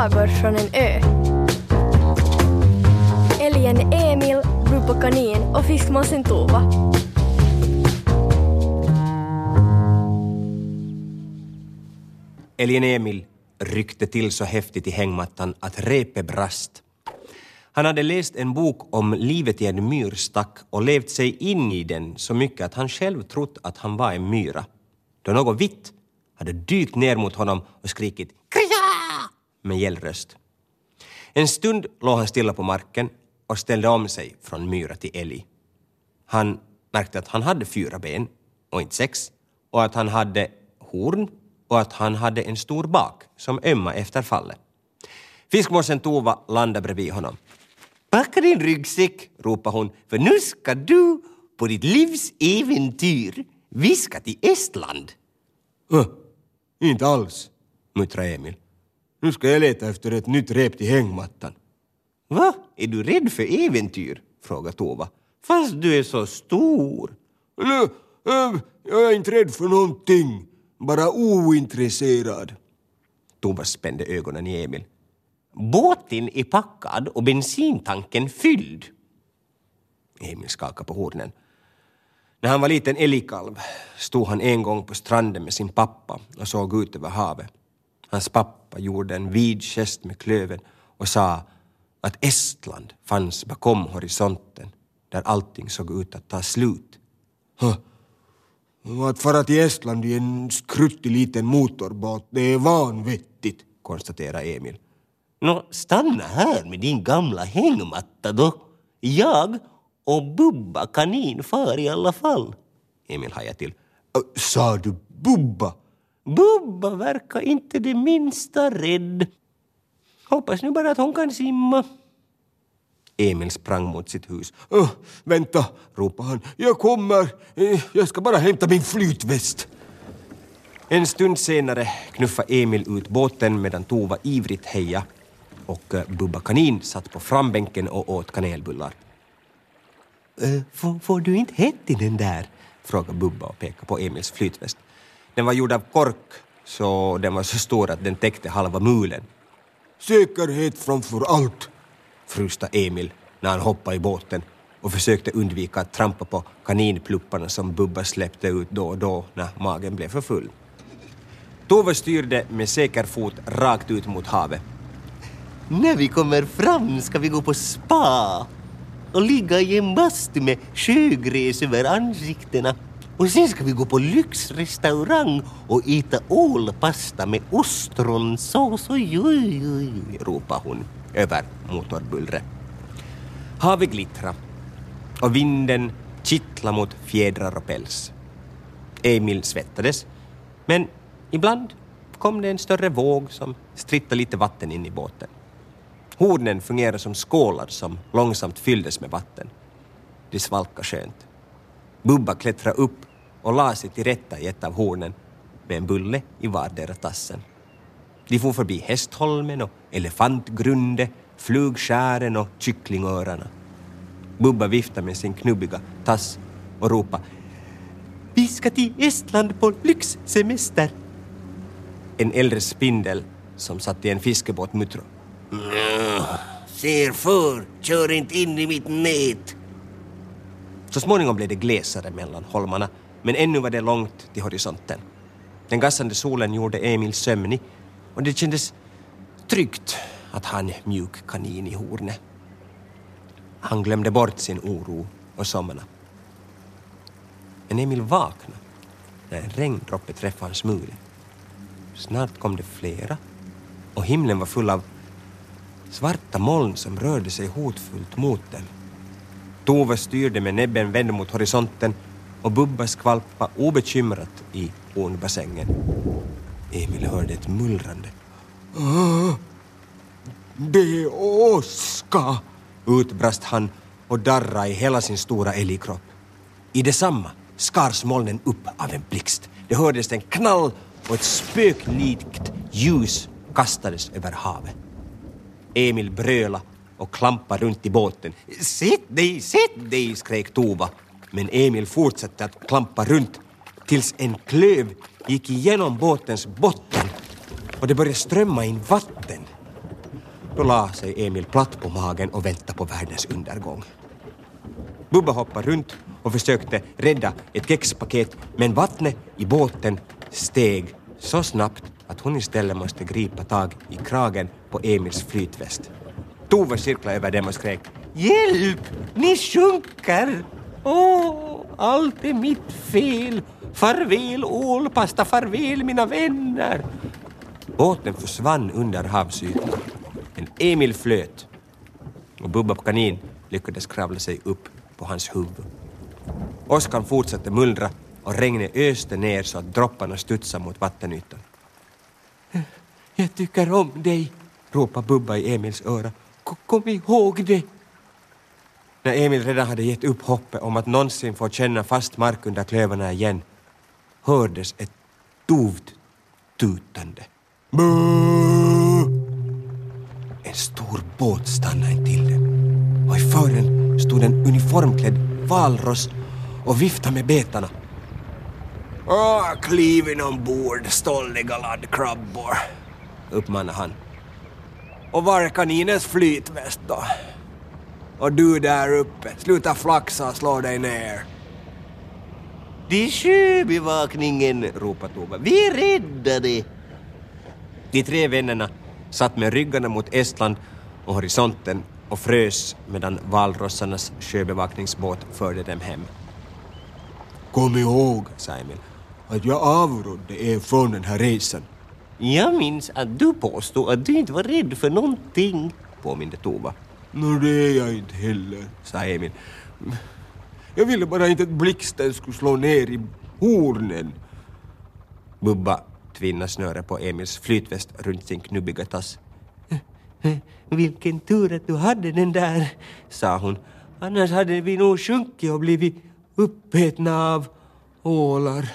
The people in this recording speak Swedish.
sagor från en ö. Älgen Emil, Rupa Kanin och fiskmåsen Tova. Älgen Emil ryckte till så häftigt i hängmattan att repet brast. Han hade läst en bok om livet i en myrstack och levt sig in i den så mycket att han själv trott att han var en myra. Då något vitt hade dykt ner mot honom och skrikit med gäll röst. En stund låg han stilla på marken och ställde om sig från myra till älg. Han märkte att han hade fyra ben och inte sex och att han hade horn och att han hade en stor bak som ömma efter fallet. Fiskmåsen Tova landade bredvid honom. Packa din ryggsäck, ropade hon, för nu ska du på ditt livs äventyr. Vi ska till Estland. Äh, inte alls, muttrade Emil. Nu ska jag leta efter ett nytt rep till hängmattan. Va? Är du rädd för äventyr? frågade Tova. Fast du är så stor. Äh, jag är inte rädd för någonting, bara ointresserad. Tova spände ögonen i Emil. Båten är packad och bensintanken fylld. Emil skakade på hornen. När han var liten älgkalv stod han en gång på stranden med sin pappa och såg ut över havet. Hans pappa gjorde en vid gest med klöven och sa att Estland fanns bakom horisonten där allting såg ut att ta slut. Huh. Att fara till Estland i en skruttig liten motorbåt, det är vanvettigt, konstaterade Emil. Nå, stanna här med din gamla hängmatta då. Jag och Bubba kanin far i alla fall. Emil hajade till. Sa du Bubba? Bubba verkar inte det minsta rädd. Hoppas nu bara att hon kan simma. Emil sprang mot sitt hus. Uh, vänta, ropade han. Jag kommer. Eh, jag ska bara hämta min flytväst. En stund senare knuffade Emil ut båten medan Tova ivrigt heja och eh, Bubba Kanin satt på frambänken och åt kanelbullar. Äh, får, får, du inte hett i den där? frågade Bubba och pekade på Emils flytväst. Den var gjord av kork, så den var så stor att den täckte halva mulen. Säkerhet framför allt, frusta Emil när han hoppade i båten och försökte undvika att trampa på kaninplupparna som Bubba släppte ut då och då när magen blev för full. Tove styrde med säker fot rakt ut mot havet. När vi kommer fram ska vi gå på spa och ligga i en bastu med sjögräs över ansiktena. Och sen ska vi gå på lyxrestaurang och äta ålpasta med ostronsås. Oj, oj, oj, ropade hon över motorbullret. Havet glittrade och vinden kittlade mot fjädrar och päls. Emil svettades, men ibland kom det en större våg som strittade lite vatten in i båten. Hornen fungerade som skålar som långsamt fylldes med vatten. Det svalkade skönt. Bubba klättrade upp och la sig till rätta i ett av hornen med en bulle i vardera tassen. De for förbi Hästholmen och Elefantgrunde, Flugskären och Kycklingörarna. Bubba viftade med sin knubbiga tass och ropade Vi ska till Estland på lyxsemester. En äldre spindel som satt i en fiskebåt muttrade Ser för, kör inte in i mitt nät. Så småningom blev det glesare mellan holmarna, men ännu var det långt till horisonten. Den gassande solen gjorde Emil sömnig och det kändes tryggt att ha en mjuk kanin i hornet. Han glömde bort sin oro och somnade. Men Emil vaknade när en regndroppe träffade hans mule. Snart kom det flera och himlen var full av svarta moln som rörde sig hotfullt mot dem. Tove styrde med näbben vänd mot horisonten och Bubba skvalpa obekymrat i ånbassängen. Emil hörde ett mullrande. Ah, det är åska! utbrast han och darrade i hela sin stora älgkropp. I detsamma skars molnen upp av en blixt. Det hördes en knall och ett spöklikt ljus kastades över havet. Emil bröla och klampa runt i båten. Sätt dig, sätt dig, skrek Tova. Men Emil fortsatte att klampa runt tills en klöv gick igenom båtens botten och det började strömma in vatten. Då la sig Emil platt på magen och väntade på världens undergång. Bubba hoppade runt och försökte rädda ett kexpaket men vattnet i båten steg så snabbt att hon istället måste gripa tag i kragen på Emils flytväst. Tove cirklade över dem och skrek Hjälp! Ni sjunker! Åh, allt är mitt fel! Farväl ålpasta, farväl mina vänner! Båten försvann under havsytan. Men Emil flöt och Bubba på kanin lyckades kravla sig upp på hans huvud. Åskan fortsatte mullra och regnet öste ner så att dropparna studsade mot vattenytan. Jag tycker om dig, ropade Bubba i Emils öra. Kom ihåg det! När Emil redan hade gett upp hoppet om att någonsin få känna fast mark under klövarna igen hördes ett dovt tutande. Bö! En stor båt stannade intill dem och i fören stod en uniformklädd valross och viftade med betarna. Åh, kliv in ombord, stolliga laddkrabbor. uppmanade han. Och var är kaninens flytväst då? Och du där uppe, sluta flaxa och slå dig ner. Det är sjöbevakningen, ropade Tova. Vi är räddade. De tre vännerna satt med ryggarna mot Estland och horisonten och frös medan valrossarnas sjöbevakningsbåt förde dem hem, Kom ihåg sa Emil. att jag avrådde er från den här resan. Jag minns att du påstod att du inte var rädd för någonting. påminde Tova, Nå, det är jag inte heller. sa Emil. Jag ville bara inte att blixten skulle slå ner i hornen. Bubba tvinnade snöret på Emils flytväst runt sin knubbiga tass. Vilken tur att du hade den där, sa hon. annars hade vi nog sjunkit och blivit uppätna av ålar.